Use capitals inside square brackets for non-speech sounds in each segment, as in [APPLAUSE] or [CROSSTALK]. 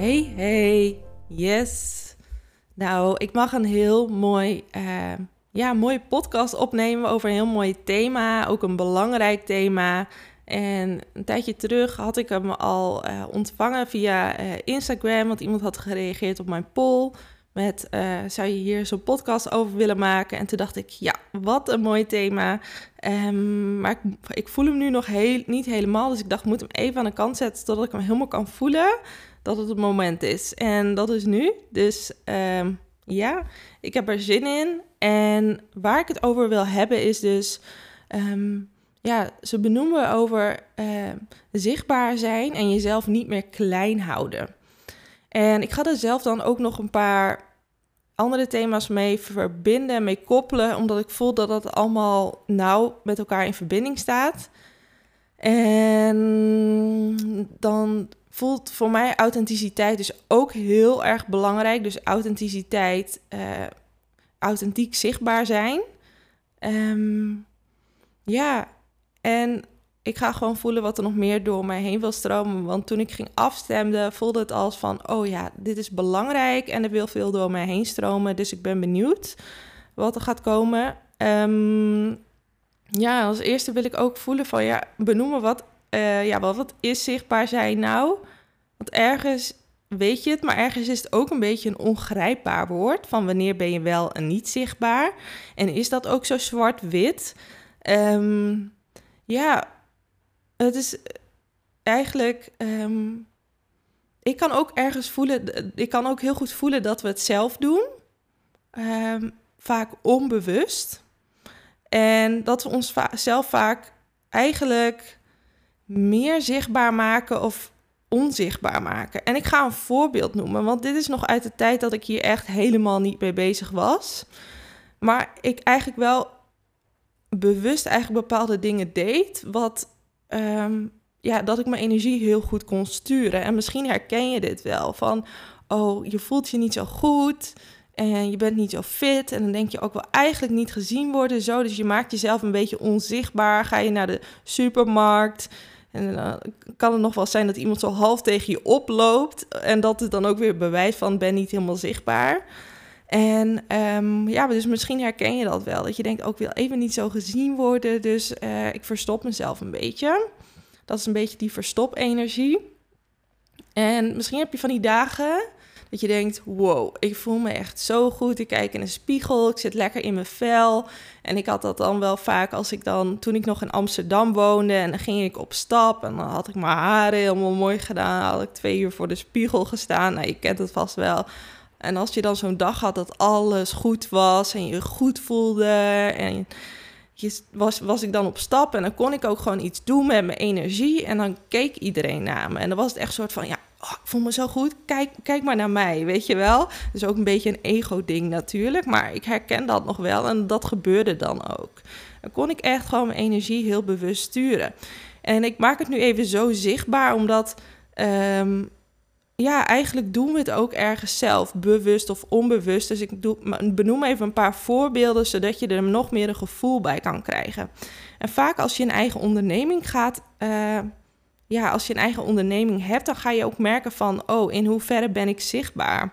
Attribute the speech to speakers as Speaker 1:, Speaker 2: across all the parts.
Speaker 1: Hey, hey, yes. Nou, ik mag een heel mooi, uh, ja, mooie podcast opnemen over een heel mooi thema, ook een belangrijk thema. En een tijdje terug had ik hem al uh, ontvangen via uh, Instagram, want iemand had gereageerd op mijn poll met zou je hier zo'n podcast over willen maken? En toen dacht ik, ja, wat een mooi thema. Um, maar ik, ik, voel hem nu nog heel, niet helemaal, dus ik dacht, moet hem even aan de kant zetten, zodat ik hem helemaal kan voelen dat het het moment is. En dat is nu. Dus um, ja, ik heb er zin in. En waar ik het over wil hebben is dus... Um, ja, ze benoemen over uh, zichtbaar zijn en jezelf niet meer klein houden. En ik ga er zelf dan ook nog een paar andere thema's mee verbinden, mee koppelen, omdat ik voel dat dat allemaal nauw met elkaar in verbinding staat. En dan voelt voor mij authenticiteit dus ook heel erg belangrijk. Dus authenticiteit, uh, authentiek zichtbaar zijn. Um, ja, en ik ga gewoon voelen wat er nog meer door mij heen wil stromen. Want toen ik ging afstemmen, voelde het als van: oh ja, dit is belangrijk en er wil veel door mij heen stromen. Dus ik ben benieuwd wat er gaat komen. Um, ja, als eerste wil ik ook voelen van ja, benoemen wat, uh, ja, wat, is zichtbaar zijn nou? Want ergens weet je het, maar ergens is het ook een beetje een ongrijpbaar woord. Van wanneer ben je wel en niet zichtbaar? En is dat ook zo zwart-wit? Um, ja, het is eigenlijk. Um, ik kan ook ergens voelen. Ik kan ook heel goed voelen dat we het zelf doen. Um, vaak onbewust. En dat we ons zelf vaak eigenlijk meer zichtbaar maken of onzichtbaar maken. En ik ga een voorbeeld noemen, want dit is nog uit de tijd dat ik hier echt helemaal niet mee bezig was. Maar ik eigenlijk wel bewust eigenlijk bepaalde dingen deed, wat um, ja, dat ik mijn energie heel goed kon sturen. En misschien herken je dit wel van, oh, je voelt je niet zo goed en je bent niet zo fit en dan denk je ook wel eigenlijk niet gezien worden zo, dus je maakt jezelf een beetje onzichtbaar. Ga je naar de supermarkt en dan kan het nog wel zijn dat iemand zo half tegen je oploopt en dat het dan ook weer bewijs van ben niet helemaal zichtbaar. En um, ja, dus misschien herken je dat wel. Dat je denkt, ook wil even niet zo gezien worden. Dus uh, ik verstop mezelf een beetje. Dat is een beetje die verstop-energie. En misschien heb je van die dagen dat je denkt: wow, ik voel me echt zo goed. Ik kijk in een spiegel, ik zit lekker in mijn vel. En ik had dat dan wel vaak als ik dan, toen ik nog in Amsterdam woonde, en dan ging ik op stap en dan had ik mijn haren helemaal mooi gedaan. Had ik twee uur voor de spiegel gestaan. Nou, je kent het vast wel en als je dan zo'n dag had dat alles goed was en je goed voelde en je was, was ik dan op stap en dan kon ik ook gewoon iets doen met mijn energie en dan keek iedereen naar me. En dan was het echt een soort van, ja, oh, ik voel me zo goed, kijk, kijk maar naar mij, weet je wel. Dus ook een beetje een ego-ding natuurlijk, maar ik herken dat nog wel en dat gebeurde dan ook. Dan kon ik echt gewoon mijn energie heel bewust sturen. En ik maak het nu even zo zichtbaar, omdat um, ja, eigenlijk doen we het ook ergens zelf, bewust of onbewust. Dus ik doe, benoem even een paar voorbeelden, zodat je er nog meer een gevoel bij kan krijgen. En vaak als je een eigen onderneming gaat, uh, ja, als je een eigen onderneming hebt, dan ga je ook merken van, oh, in hoeverre ben ik zichtbaar?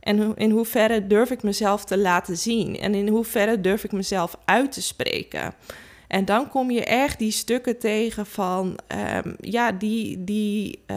Speaker 1: En in hoeverre durf ik mezelf te laten zien? En in hoeverre durf ik mezelf uit te spreken? En dan kom je echt die stukken tegen van, um, ja, die, die, uh,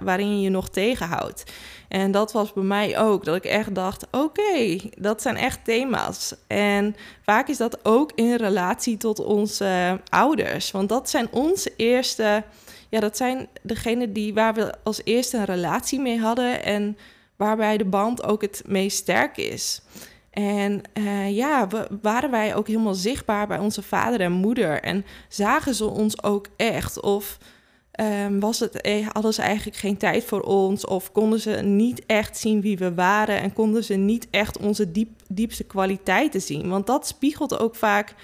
Speaker 1: waarin je je nog tegenhoudt. En dat was bij mij ook, dat ik echt dacht, oké, dat zijn echt thema's. En vaak is dat ook in relatie tot onze ouders. Want dat zijn onze eerste, ja, dat zijn degenen die, waar we als eerste een relatie mee hadden en waarbij de band ook het meest sterk is. En uh, ja, waren wij ook helemaal zichtbaar bij onze vader en moeder. En zagen ze ons ook echt? Of um, was het, eh, hadden ze eigenlijk geen tijd voor ons of konden ze niet echt zien wie we waren en konden ze niet echt onze diep, diepste kwaliteiten zien. Want dat spiegelt ook vaak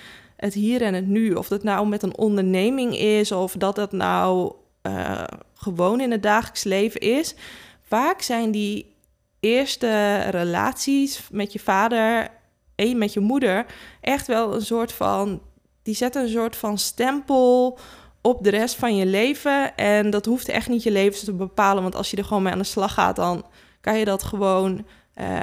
Speaker 1: het hier en het nu. Of dat nou met een onderneming is of dat het nou uh, gewoon in het dagelijks leven is. Vaak zijn die eerste relaties met je vader en met je moeder echt wel een soort van. Die zetten een soort van stempel op de rest van je leven. En dat hoeft echt niet je leven te bepalen. Want als je er gewoon mee aan de slag gaat, dan kan je dat gewoon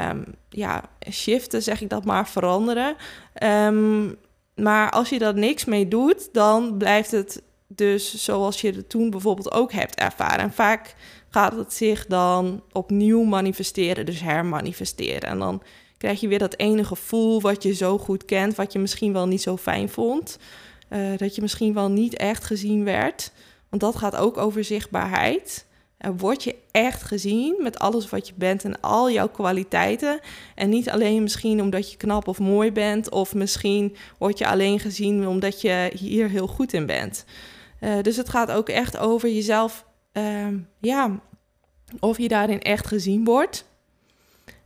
Speaker 1: um, ja, shiften, zeg ik dat maar, veranderen. Um, maar als je daar niks mee doet, dan blijft het dus zoals je het toen bijvoorbeeld ook hebt ervaren. En vaak gaat het zich dan opnieuw manifesteren, dus hermanifesteren. En dan krijg je weer dat ene gevoel wat je zo goed kent, wat je misschien wel niet zo fijn vond. Uh, dat je misschien wel niet echt gezien werd. Want dat gaat ook over zichtbaarheid. Word je echt gezien met alles wat je bent en al jouw kwaliteiten. En niet alleen misschien omdat je knap of mooi bent, of misschien word je alleen gezien omdat je hier heel goed in bent. Uh, dus het gaat ook echt over jezelf, uh, ja, of je daarin echt gezien wordt.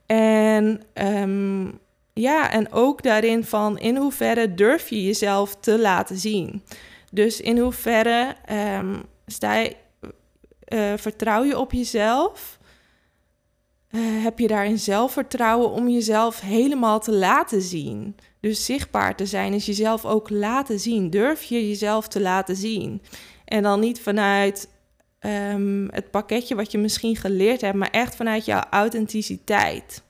Speaker 1: En um, ja, en ook daarin van in hoeverre durf je jezelf te laten zien. Dus in hoeverre um, sta je, uh, vertrouw je op jezelf? Uh, heb je daarin zelfvertrouwen om jezelf helemaal te laten zien? Dus zichtbaar te zijn is jezelf ook laten zien. Durf je jezelf te laten zien? En dan niet vanuit um, het pakketje wat je misschien geleerd hebt, maar echt vanuit jouw authenticiteit.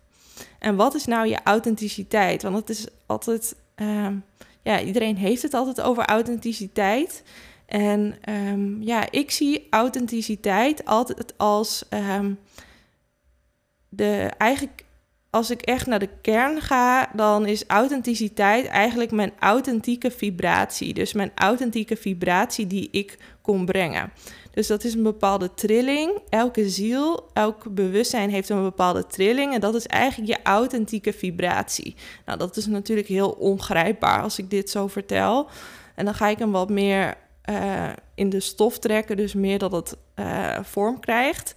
Speaker 1: En wat is nou je authenticiteit? Want het is altijd, um, ja, iedereen heeft het altijd over authenticiteit. En um, ja, ik zie authenticiteit altijd als um, de eigenlijk als ik echt naar de kern ga, dan is authenticiteit eigenlijk mijn authentieke vibratie. Dus mijn authentieke vibratie die ik kon brengen. Dus dat is een bepaalde trilling. Elke ziel, elk bewustzijn heeft een bepaalde trilling. En dat is eigenlijk je authentieke vibratie. Nou, dat is natuurlijk heel ongrijpbaar als ik dit zo vertel. En dan ga ik hem wat meer uh, in de stof trekken, dus meer dat het uh, vorm krijgt.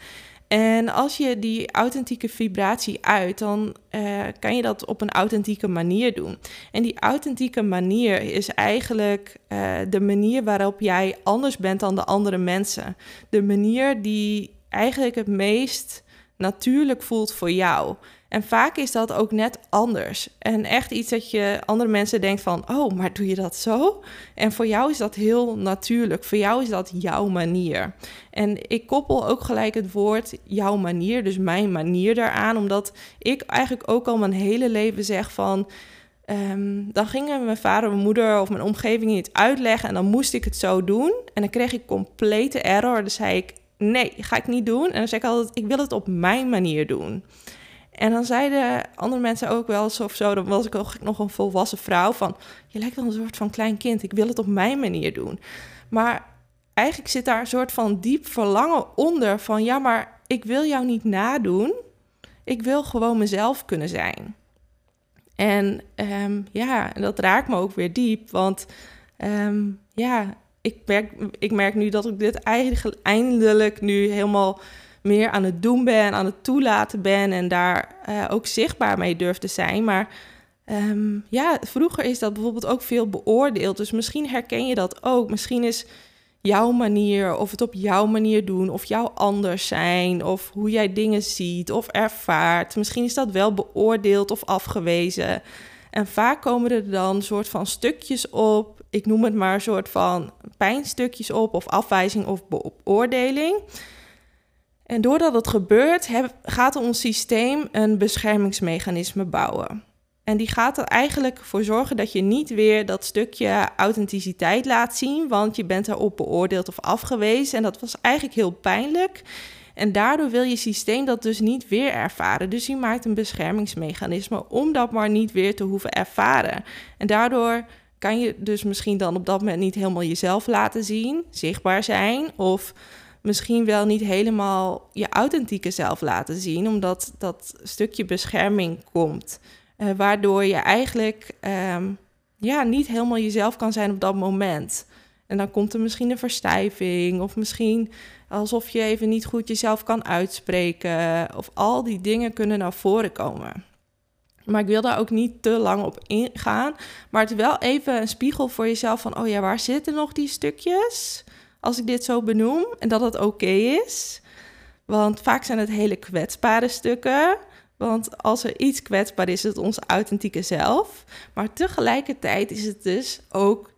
Speaker 1: En als je die authentieke vibratie uit, dan uh, kan je dat op een authentieke manier doen. En die authentieke manier is eigenlijk de manier waarop jij anders bent dan de andere mensen. De manier die eigenlijk het meest natuurlijk voelt voor jou. En vaak is dat ook net anders. En echt iets dat je andere mensen denkt van, oh, maar doe je dat zo? En voor jou is dat heel natuurlijk. Voor jou is dat jouw manier. En ik koppel ook gelijk het woord jouw manier, dus mijn manier daaraan, omdat ik eigenlijk ook al mijn hele leven zeg van. Um, dan gingen mijn vader, mijn moeder of mijn omgeving iets uitleggen en dan moest ik het zo doen. En dan kreeg ik complete error. Dan zei ik, nee, ga ik niet doen. En dan zei ik altijd, ik wil het op mijn manier doen. En dan zeiden andere mensen ook wel eens of zo, dan was ik ook nog een volwassen vrouw van, je lijkt wel een soort van klein kind, ik wil het op mijn manier doen. Maar eigenlijk zit daar een soort van diep verlangen onder van, ja, maar ik wil jou niet nadoen, ik wil gewoon mezelf kunnen zijn. En um, ja, dat raakt me ook weer diep, want um, ja, ik merk, ik merk nu dat ik dit eigenlijk eindelijk nu helemaal meer aan het doen ben, aan het toelaten ben en daar uh, ook zichtbaar mee durf te zijn. Maar um, ja, vroeger is dat bijvoorbeeld ook veel beoordeeld. Dus misschien herken je dat ook. Misschien is jouw manier of het op jouw manier doen of jouw anders zijn of hoe jij dingen ziet of ervaart. Misschien is dat wel beoordeeld of afgewezen. En vaak komen er dan soort van stukjes op. Ik noem het maar soort van pijnstukjes op of afwijzing of beoordeling. En doordat het gebeurt, gaat ons systeem een beschermingsmechanisme bouwen. En die gaat er eigenlijk voor zorgen dat je niet weer dat stukje authenticiteit laat zien, want je bent erop beoordeeld of afgewezen. En dat was eigenlijk heel pijnlijk. En daardoor wil je systeem dat dus niet weer ervaren. Dus je maakt een beschermingsmechanisme om dat maar niet weer te hoeven ervaren. En daardoor kan je dus misschien dan op dat moment niet helemaal jezelf laten zien, zichtbaar zijn of misschien wel niet helemaal je authentieke zelf laten zien, omdat dat stukje bescherming komt. Uh, waardoor je eigenlijk um, ja, niet helemaal jezelf kan zijn op dat moment. En dan komt er misschien een verstijving of misschien alsof je even niet goed jezelf kan uitspreken. Of al die dingen kunnen naar voren komen. Maar ik wil daar ook niet te lang op ingaan. Maar het wel even een spiegel voor jezelf van, oh ja, waar zitten nog die stukjes? Als ik dit zo benoem en dat het oké is. Want vaak zijn het hele kwetsbare stukken. Want als er iets kwetsbaar is, is het ons authentieke zelf. Maar tegelijkertijd is het dus ook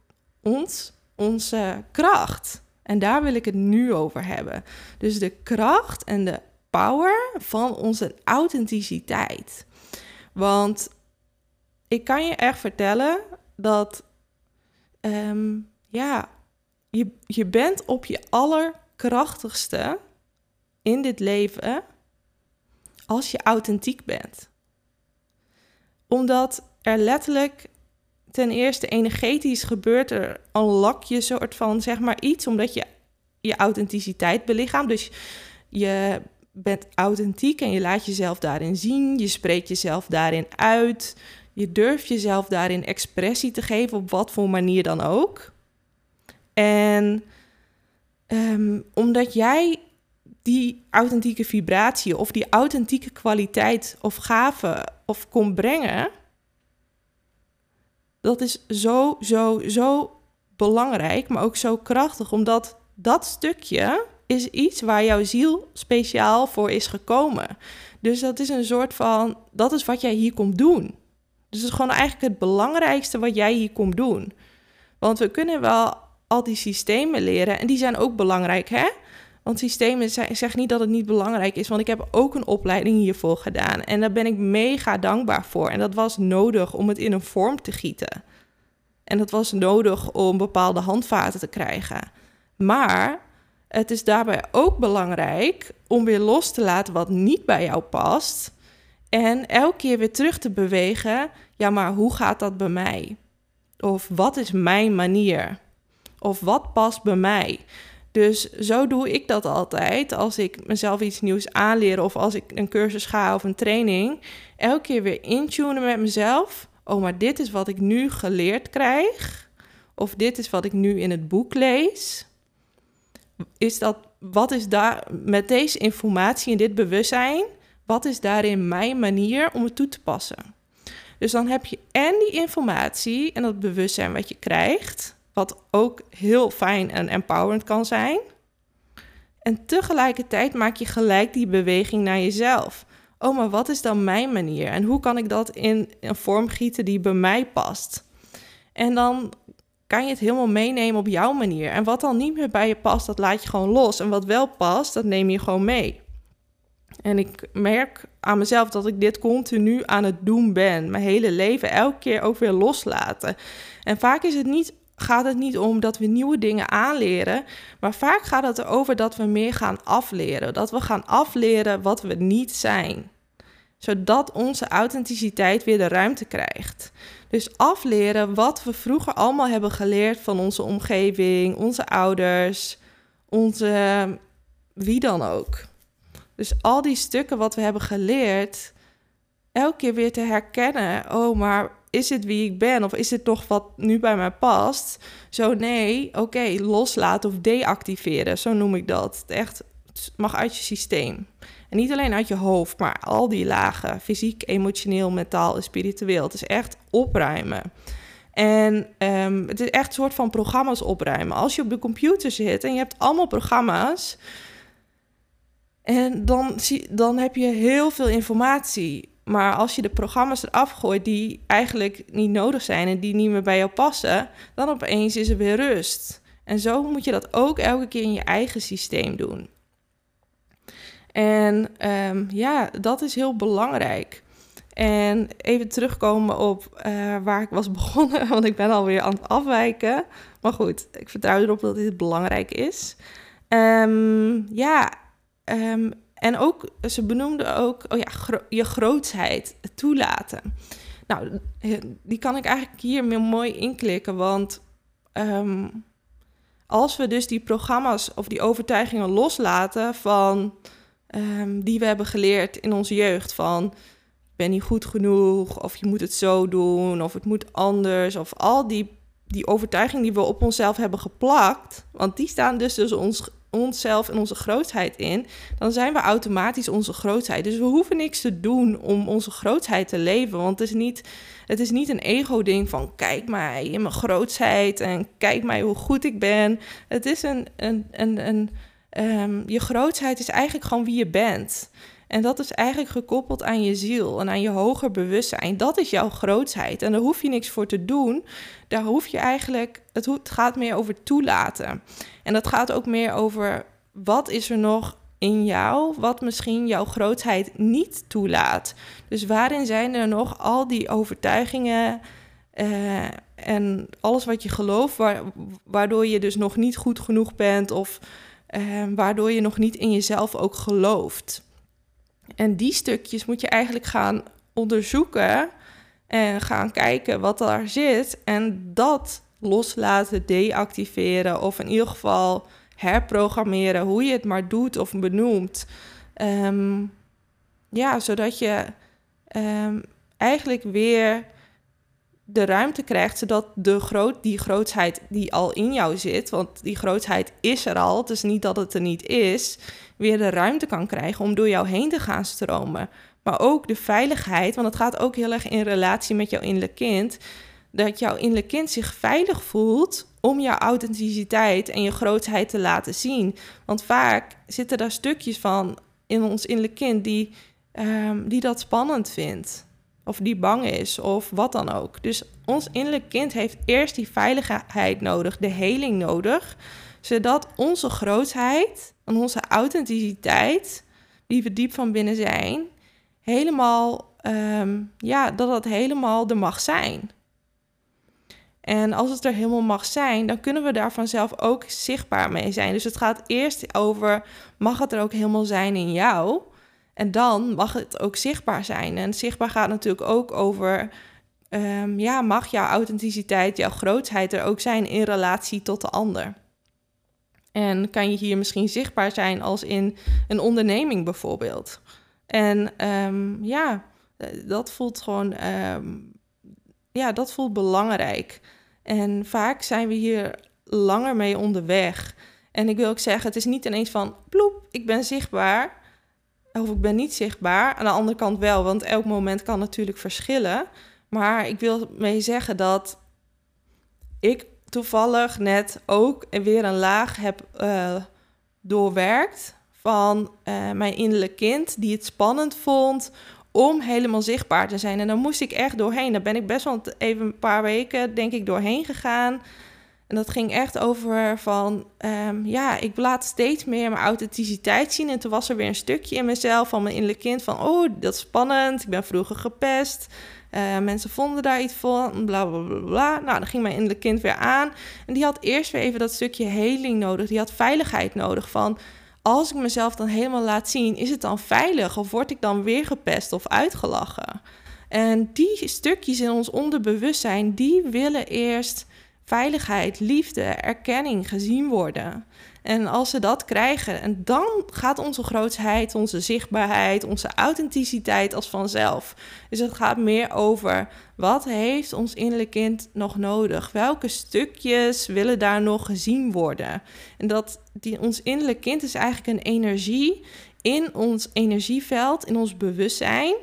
Speaker 1: ons, onze kracht. En daar wil ik het nu over hebben. Dus de kracht en de power van onze authenticiteit. Want ik kan je echt vertellen dat, ehm, ja, je, je bent op je allerkrachtigste in dit leven als je authentiek bent. Omdat er letterlijk ten eerste energetisch gebeurt er een lakje soort van zeg maar iets, omdat je je authenticiteit belichaamt. Dus je bent authentiek en je laat jezelf daarin zien. Je spreekt jezelf daarin uit. Je durft jezelf daarin expressie te geven op wat voor manier dan ook. En um, omdat jij die authentieke vibratie of die authentieke kwaliteit of gave of kon brengen, dat is zo, zo, zo belangrijk, maar ook zo krachtig, omdat dat stukje is iets waar jouw ziel speciaal voor is gekomen. Dus dat is een soort van, dat is wat jij hier komt doen. Dus het is gewoon eigenlijk het belangrijkste wat jij hier komt doen. Want we kunnen wel al die systemen leren en die zijn ook belangrijk, hè? Want systemen zeg niet dat het niet belangrijk is, want ik heb ook een opleiding hiervoor gedaan en daar ben ik mega dankbaar voor. En dat was nodig om het in een vorm te gieten. En dat was nodig om bepaalde handvaten te krijgen. Maar het is daarbij ook belangrijk om weer los te laten wat niet bij jou past. En elke keer weer terug te bewegen. Ja, maar hoe gaat dat bij mij? Of wat is mijn manier? Of wat past bij mij? Dus zo doe ik dat altijd. Als ik mezelf iets nieuws aanleer of als ik een cursus ga of een training. Elke keer weer intunen met mezelf. Oh, maar dit is wat ik nu geleerd krijg. Of dit is wat ik nu in het boek lees is dat, wat is daar met deze informatie en dit bewustzijn, wat is daarin mijn manier om het toe te passen? Dus dan heb je en die informatie en dat bewustzijn wat je krijgt, wat ook heel fijn en empowerend kan zijn. En tegelijkertijd maak je gelijk die beweging naar jezelf. Oh, maar wat is dan mijn manier? En hoe kan ik dat in een vorm gieten die bij mij past? En dan kan je het helemaal meenemen op jouw manier. En wat dan niet meer bij je past, dat laat je gewoon los. En wat wel past, dat neem je gewoon mee. En ik merk aan mezelf dat ik dit continu aan het doen ben. Mijn hele leven, elke keer ook weer loslaten. En vaak is het niet, gaat het niet om dat we nieuwe dingen aanleren. Maar vaak gaat het erover dat we meer gaan afleren. Dat we gaan afleren wat we niet zijn. Zodat onze authenticiteit weer de ruimte krijgt. Dus afleren wat we vroeger allemaal hebben geleerd van onze omgeving, onze ouders, onze wie dan ook. Dus al die stukken wat we hebben geleerd, elke keer weer te herkennen. Oh, maar is het wie ik ben? Of is het toch wat nu bij mij past? Zo nee, oké, loslaten of deactiveren, zo noem ik dat. Het echt mag uit je systeem. En niet alleen uit je hoofd, maar al die lagen, fysiek, emotioneel, mentaal en spiritueel. Het is echt opruimen. En um, het is echt een soort van programma's opruimen. Als je op de computer zit en je hebt allemaal programma's, en dan, zie, dan heb je heel veel informatie. Maar als je de programma's eraf gooit die eigenlijk niet nodig zijn en die niet meer bij jou passen, dan opeens is er weer rust. En zo moet je dat ook elke keer in je eigen systeem doen. En um, ja, dat is heel belangrijk. En even terugkomen op uh, waar ik was [LAUGHS] begonnen, want ik ben alweer aan het afwijken. Maar goed, ik vertrouw erop dat dit belangrijk is. Um, ja, um, en ook, ze benoemde ook, oh ja, je grootsheid toelaten. Nou, die kan ik eigenlijk hier meer mooi inklikken, want als we dus die programma's of die overtuigingen loslaten van Ehm, die we hebben geleerd in onze jeugd. Van ben niet goed genoeg, of je moet het zo doen, of het moet anders. Of al die die overtuiging die we op onszelf hebben geplakt, want die staan dus, dus ons, onszelf en onze grootheid in, dan zijn we automatisch onze grootheid. Dus we hoeven niks te doen om onze grootheid te leven, want het is niet, het is niet een ego-ding van kijk mij in mijn grootheid en kijk mij hoe goed ik ben. Het is een, een, een, een um, je grootheid is eigenlijk gewoon wie je bent. En dat is eigenlijk gekoppeld aan je ziel en aan je hoger bewustzijn. Dat is jouw grootheid. En daar hoef je niks voor te doen. Daar hoef je eigenlijk. Het gaat meer over toelaten. En dat gaat ook meer over wat is er nog in jou, wat misschien jouw grootheid niet toelaat. Dus waarin zijn er nog al die overtuigingen uh, en alles wat je gelooft, waardoor je dus nog niet goed genoeg bent of uh, waardoor je nog niet in jezelf ook gelooft. En die stukjes moet je eigenlijk gaan onderzoeken en gaan kijken wat daar zit. En dat loslaten, deactiveren of in ieder geval herprogrammeren, hoe je het maar doet of benoemt. Ehm, ja, zodat je um, eigenlijk weer de ruimte krijgt, zodat de groot, die grootheid die al in jou zit, want die grootheid is er al, het is niet dat het er niet is, weer de ruimte kan krijgen om door jou heen te gaan stromen. Maar ook de veiligheid, want het gaat ook heel erg in relatie met jouw innerlijk kind, dat jouw innerlijk kind zich veilig voelt om jouw authenticiteit en je grootheid te laten zien. Want vaak zitten daar stukjes van in ons innerlijk kind die, um, die dat spannend vindt of die bang is of wat dan ook. Dus ons innerlijk kind heeft eerst die veiligheid nodig, de heling nodig, zodat onze grootheid onze authenticiteit, die we diep van binnen zijn, helemaal, ehm, ja, dat dat helemaal er mag zijn. En als het er helemaal mag zijn, dan kunnen we daar vanzelf ook zichtbaar mee zijn. Dus het gaat eerst over, mag het er ook helemaal zijn in jou? En dan mag het ook zichtbaar zijn. En zichtbaar gaat natuurlijk ook over, um, ja, mag jouw authenticiteit, jouw grootheid er ook zijn in relatie tot de ander? En kan je hier misschien zichtbaar zijn als in een onderneming bijvoorbeeld? En um, ja, dat voelt gewoon, um, ja, dat voelt belangrijk. En vaak zijn we hier langer mee onderweg. En ik wil ook zeggen, het is niet ineens van, ploep, ik ben zichtbaar of ik ben niet zichtbaar. Aan de andere kant wel, want elk moment kan natuurlijk verschillen. Maar ik wil mee zeggen dat ik toevallig net ook weer een laag heb uh, doorwerkt van uh, mijn innerlijk kind, die het spannend vond om helemaal zichtbaar te zijn. En dan moest ik echt doorheen. Daar ben ik best wel even een paar weken, denk ik, doorheen gegaan. En dat ging echt over van, um, ja, ik laat steeds meer mijn authenticiteit zien. En toen was er weer een stukje in mezelf van mijn innerlijk kind van, oh, dat is spannend. Ik ben vroeger gepest. Uh, mensen vonden daar iets van, bla bla bla bla. Nou, dan ging mijn innerlijk kind weer aan. En die had eerst weer even dat stukje heling nodig. Die had veiligheid nodig van, als ik mezelf dan helemaal laat zien, is het dan veilig? Of word ik dan weer gepest of uitgelachen? En die stukjes in ons onderbewustzijn, die willen eerst veiligheid, liefde, erkenning gezien worden. En als ze dat krijgen, en dan gaat onze grootheid, onze zichtbaarheid, onze authenticiteit als vanzelf. Dus het gaat meer over wat heeft ons innerlijk kind nog nodig? Welke stukjes willen daar nog gezien worden? En dat die, ons innerlijk kind is eigenlijk een energie in ons energieveld, in ons bewustzijn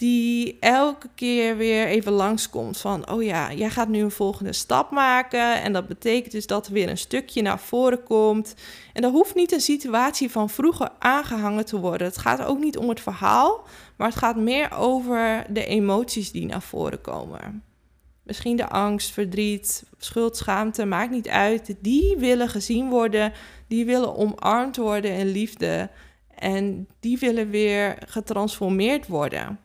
Speaker 1: die elke keer weer even langskomt van, oh ja, jij gaat nu een volgende stap maken en dat betekent dus dat er weer een stukje naar voren komt. En dat hoeft niet een situatie van vroeger aangehangen te worden. Het gaat ook niet om het verhaal, maar het gaat meer over de emoties die naar voren komen. Misschien de angst, verdriet, schuld, schaamte, maakt niet uit. Die willen gezien worden, die willen omarmd worden in liefde. En die willen weer getransformeerd worden.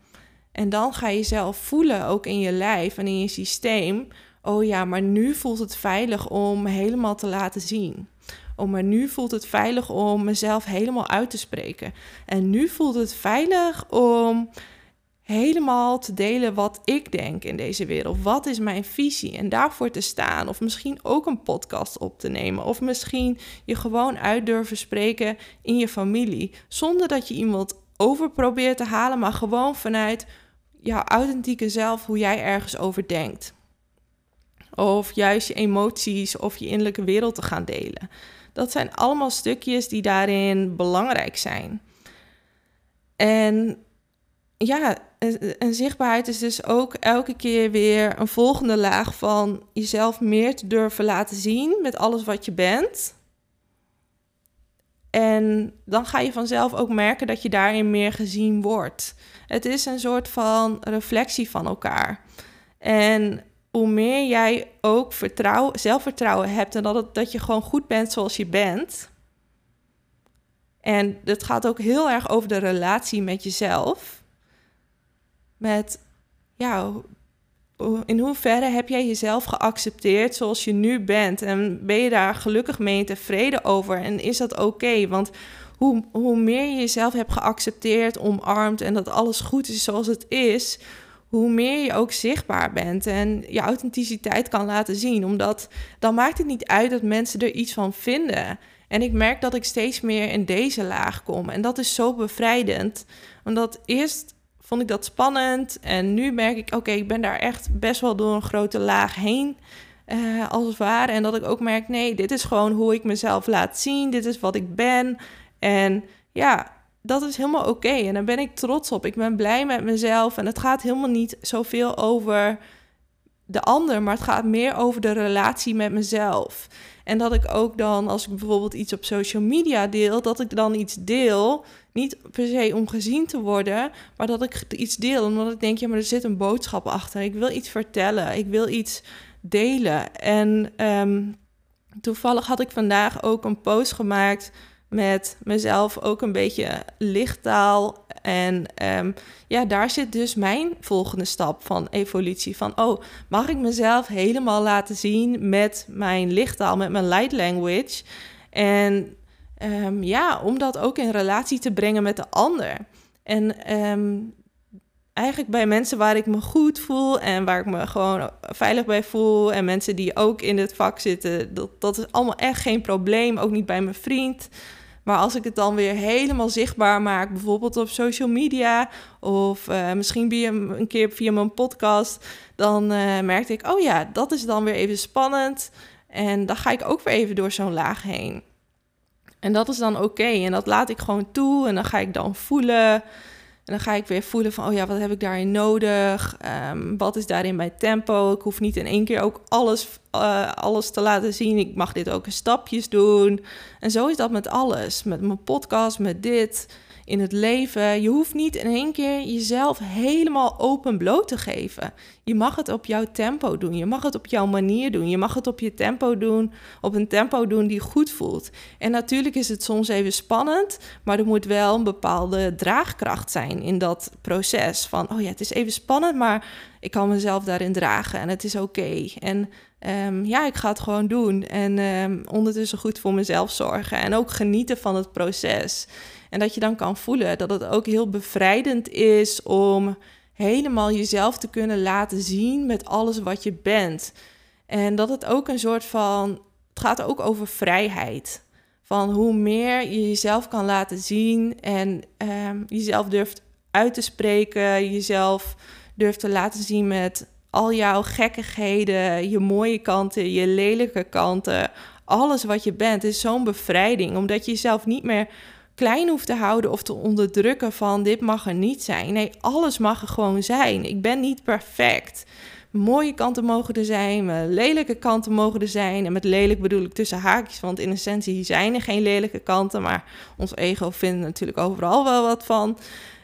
Speaker 1: En dan ga je zelf voelen, ook in je lijf en in je systeem. Oh ja, maar nu voelt het veilig om helemaal te laten zien. Oh, maar nu voelt het veilig om mezelf helemaal uit te spreken. En nu voelt het veilig om helemaal te delen wat ik denk in deze wereld. Wat is mijn visie? En daarvoor te staan. Of misschien ook een podcast op te nemen. Of misschien je gewoon uit durven spreken in je familie. Zonder dat je iemand over probeert te halen, maar gewoon vanuit jouw authentieke zelf, hoe jij ergens over denkt. Of juist je emoties of je innerlijke wereld te gaan delen. Dat zijn allemaal stukjes die daarin belangrijk zijn. En ja, en zichtbaarheid is dus ook elke keer weer een volgende laag van jezelf meer te durven laten zien met alles wat je bent. En dan ga je vanzelf ook merken dat je daarin meer gezien wordt. Het is een soort van reflectie van elkaar. En hoe meer jij ook vertrouwen, zelfvertrouwen hebt en dat, dat je gewoon goed bent zoals je bent. En het gaat ook heel erg over de relatie met jezelf. Met, ja, in hoeverre heb jij jezelf geaccepteerd zoals je nu bent? En ben je daar gelukkig mee en tevreden over? En is dat oké? Want hoe, hoe meer je jezelf hebt geaccepteerd, omarmd en dat alles goed is zoals het is, hoe meer je ook zichtbaar bent en je authenticiteit kan laten zien. Omdat dan maakt het niet uit dat mensen er iets van vinden. En ik merk dat ik steeds meer in deze laag kom. En dat is zo bevrijdend. Omdat eerst vond ik dat spannend. En nu merk ik, oké, ik ben daar echt best wel door een grote laag heen. Uh, als het ware. En dat ik ook merk, nee, dit is gewoon hoe ik mezelf laat zien. Dit is wat ik ben. En ja, dat is helemaal oké. En daar ben ik trots op. Ik ben blij met mezelf. En het gaat helemaal niet zoveel over de ander, maar het gaat meer over de relatie met mezelf. En dat ik ook dan, als ik bijvoorbeeld iets op social media deel, dat ik dan iets deel. Niet per se om gezien te worden, maar dat ik iets deel. Omdat ik denk, ja, maar er zit een boodschap achter. Ik wil iets vertellen. Ik wil iets delen. En ehm, toevallig had ik vandaag ook een post gemaakt met mezelf ook een beetje lichttaal. En um, ja, daar zit dus mijn volgende stap van evolutie. Van, oh, mag ik mezelf helemaal laten zien met mijn lichttaal, met mijn light language? En um, ja, om dat ook in relatie te brengen met de ander. En um, eigenlijk bij mensen waar ik me goed voel en waar ik me gewoon veilig bij voel. En mensen die ook in het vak zitten, dat, dat is allemaal echt geen probleem. Ook niet bij mijn vriend. Maar als ik het dan weer helemaal zichtbaar maak, bijvoorbeeld op social media of uh, misschien via, een keer via mijn podcast, dan uh, merkte ik, oh ja, dat is dan weer even spannend. En dan ga ik ook weer even door zo'n laag heen. En dat is dan oké. En dat laat ik gewoon toe. En dan ga ik dan voelen. En dan ga ik weer voelen van, oh ja, wat heb ik daarin nodig? Um, wat is daarin mijn tempo? Ik hoef niet in één keer ook alles, uh, alles te laten zien. Ik mag dit ook in stapjes doen. En zo is dat met alles. Met mijn podcast, met dit in het leven. Je hoeft niet in één keer jezelf helemaal open bloot te geven. Je mag het op jouw tempo doen. Je mag het op jouw manier doen. Je mag het op je tempo doen, op een tempo doen die goed voelt. En natuurlijk is het soms even spannend, maar er moet wel een bepaalde draagkracht zijn in dat proces. Van, oh ja, het is even spannend, maar ik kan mezelf daarin dragen en het is oké. En um, ja, ik ga het gewoon doen. En um, ondertussen goed voor mezelf zorgen en ook genieten van het proces. En dat je dan kan voelen dat het ook heel bevrijdend is om helemaal jezelf te kunnen laten zien met alles wat je bent. En dat het ook een soort van. Het gaat ook over vrijheid. Van hoe meer je jezelf kan laten zien en um, jezelf durft uit te spreken, jezelf durft te laten zien met al jouw gekkigheden, je mooie kanten, je lelijke kanten, alles wat je bent, is zo'n bevrijding, omdat je jezelf niet meer klein hoeft te houden of te onderdrukken van dit mag er niet zijn. Nee, alles mag er gewoon zijn. Ik ben niet perfect. Mooie kanten mogen er zijn, mijn lelijke kanten mogen er zijn. En met lelijk bedoel ik tussen haakjes, want in essentie zijn er geen lelijke kanten, maar ons ego vindt natuurlijk overal wel wat van.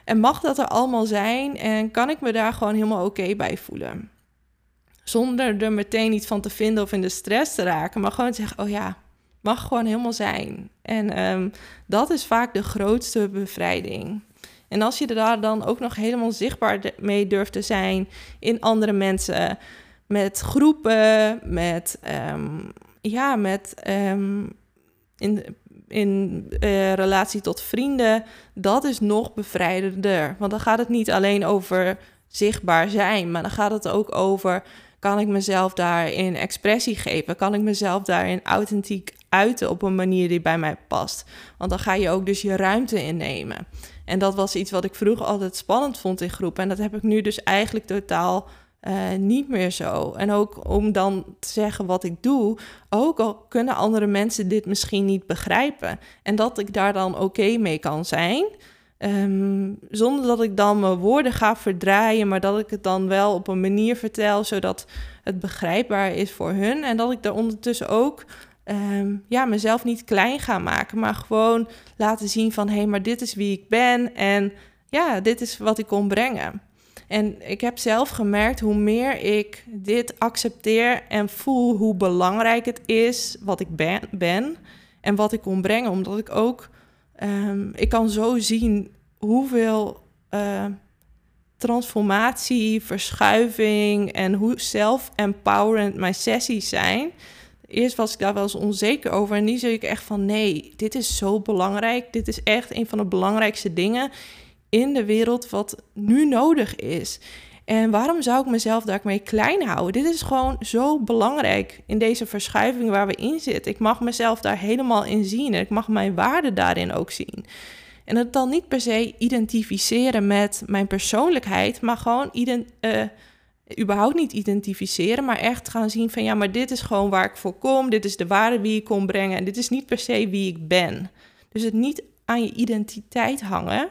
Speaker 1: En mag dat er allemaal zijn en kan ik me daar gewoon helemaal oké bij voelen. Zonder er meteen iets van te vinden of in de stress te raken, maar gewoon te zeggen: Oh ja, mag gewoon helemaal zijn. En um, dat is vaak de grootste bevrijding. En als je daar dan ook nog helemaal zichtbaar mee durft te zijn in andere mensen, met groepen, met, um, ja, met um, in, in uh, relatie tot vrienden, dat is nog bevrijdender. Want dan gaat het niet alleen over zichtbaar zijn, maar dan gaat het ook over kan ik mezelf daarin expressie geven? Kan ik mezelf daarin authentiek uiten op een manier die bij mij past? Want dan ga je ook dus je ruimte innemen. En dat was iets wat ik vroeger altijd spannend vond in groepen. En dat heb ik nu dus eigenlijk totaal eh, niet meer zo. En ook om dan te zeggen wat ik doe, ook al kunnen andere mensen dit misschien niet begrijpen. En dat ik daar dan oké mee kan zijn. Ehm, zonder dat ik dan mijn woorden ga verdraaien, maar dat ik het dan wel op een manier vertel zodat het begrijpbaar is voor hun. En dat ik daar ondertussen ook ehm, ja, mezelf niet klein ga maken, maar gewoon laten zien van hé, hey, maar dit is wie ik ben en ja, dit is wat ik kon brengen. En ik heb zelf gemerkt hoe meer ik dit accepteer en voel hoe belangrijk het is wat ik ben, ben en wat ik kon brengen. Omdat ik ook, um, ik kan zo zien hoeveel uh, transformatie, verschuiving en hoe self-empowerend mijn sessies zijn. Eerst was ik daar wel eens onzeker over en nu zie ik echt van nee, dit is zo belangrijk. Dit is echt een van de belangrijkste dingen in de wereld wat nu nodig is. En waarom zou ik mezelf daarmee klein houden? Dit is gewoon zo belangrijk in deze verschuiving waar we in zitten. Ik mag mezelf daar helemaal in zien en ik mag mijn waarde daarin ook zien. En het dan niet per se identificeren met mijn persoonlijkheid, maar gewoon ident uh, überhaupt niet identificeren, maar echt gaan zien van ja, maar dit is gewoon waar ik voor kom, dit is de waarde die ik kom brengen en dit is niet per se wie ik ben. Dus het niet aan je identiteit hangen,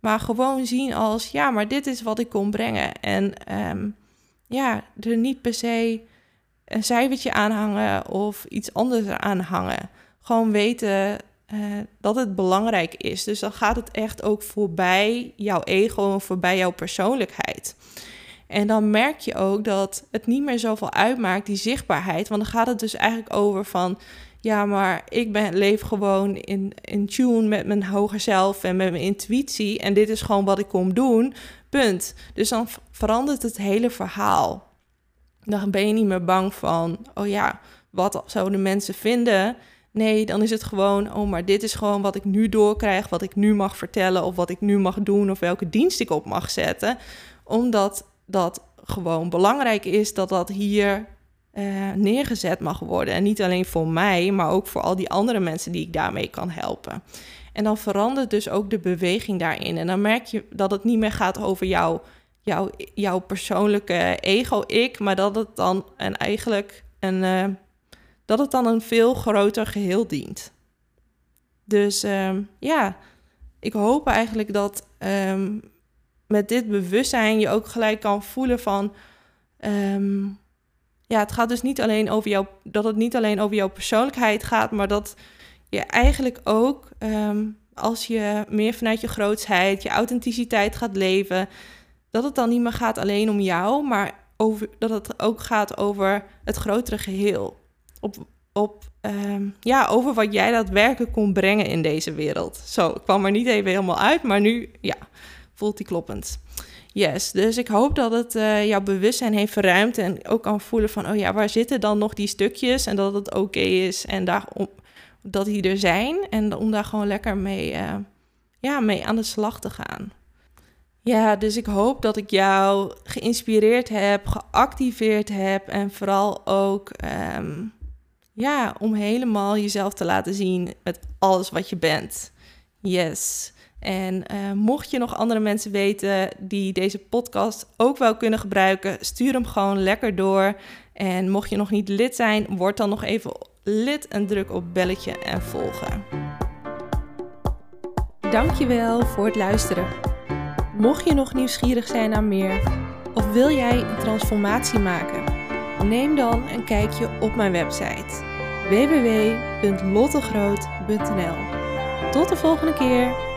Speaker 1: maar gewoon zien als, ja, maar dit is wat ik kon brengen. En um, ja, er niet per se een cijfertje aan hangen of iets anders aan hangen. Gewoon weten uh, dat het belangrijk is. Dus dan gaat het echt ook voorbij jouw ego en voorbij jouw persoonlijkheid. En dan merk je ook dat het niet meer zoveel uitmaakt, die zichtbaarheid. Want dan gaat het dus eigenlijk over van ja, maar ik ben, leef gewoon in, in tune met mijn hoger zelf en met mijn intuïtie. En dit is gewoon wat ik kom doen. Punt. Dus dan verandert het hele verhaal. Dan ben je niet meer bang van, oh ja, wat zouden mensen vinden? Nee, dan is het gewoon, oh, maar dit is gewoon wat ik nu doorkrijg, wat ik nu mag vertellen, of wat ik nu mag doen, of welke dienst ik op mag zetten. Omdat dat gewoon belangrijk is dat dat hier uh, neergezet mag worden. En niet alleen voor mij, maar ook voor al die andere mensen die ik daarmee kan helpen. En dan verandert dus ook de beweging daarin. En dan merk je dat het niet meer gaat over jou, jou, jouw persoonlijke ego-ik, maar dat het dan en eigenlijk een, uh, dat het dan een veel groter geheel dient. Dus um, ja, ik hoop eigenlijk dat um, met dit bewustzijn je ook gelijk kan voelen van. Um, ja, het gaat dus niet alleen over jou, dat het niet alleen over jouw persoonlijkheid gaat, maar dat je eigenlijk ook, ehm, als je meer vanuit je grootsheid, je authenticiteit gaat leven, dat het dan niet meer gaat alleen om jou, maar over, dat het ook gaat over het grotere geheel. Op, op, ehm, ja, over wat jij daadwerkelijk kon brengen in deze wereld. Zo, ik kwam er niet even helemaal uit, maar nu ja, voelt die kloppend. Yes, dus ik hoop dat het uh, jouw bewustzijn heeft verruimd en ook kan voelen van, oh ja, waar zitten dan nog die stukjes en dat het oké is en daarom, dat die er zijn en om daar gewoon lekker mee, uh, ja, mee aan de slag te gaan. Ja, dus ik hoop dat ik jou geïnspireerd heb, geactiveerd heb en vooral ook, um, ja, om helemaal jezelf te laten zien met alles wat je bent. Yes. En uh, mocht je nog andere mensen weten die deze podcast ook wel kunnen gebruiken, stuur hem gewoon lekker door. En mocht je nog niet lid zijn, word dan nog even lid en druk op belletje en volgen. Dankjewel voor het luisteren. Mocht je nog nieuwsgierig zijn naar meer of wil jij een transformatie maken, neem dan een kijkje op mijn website www.lottegroot.nl. Tot de volgende keer.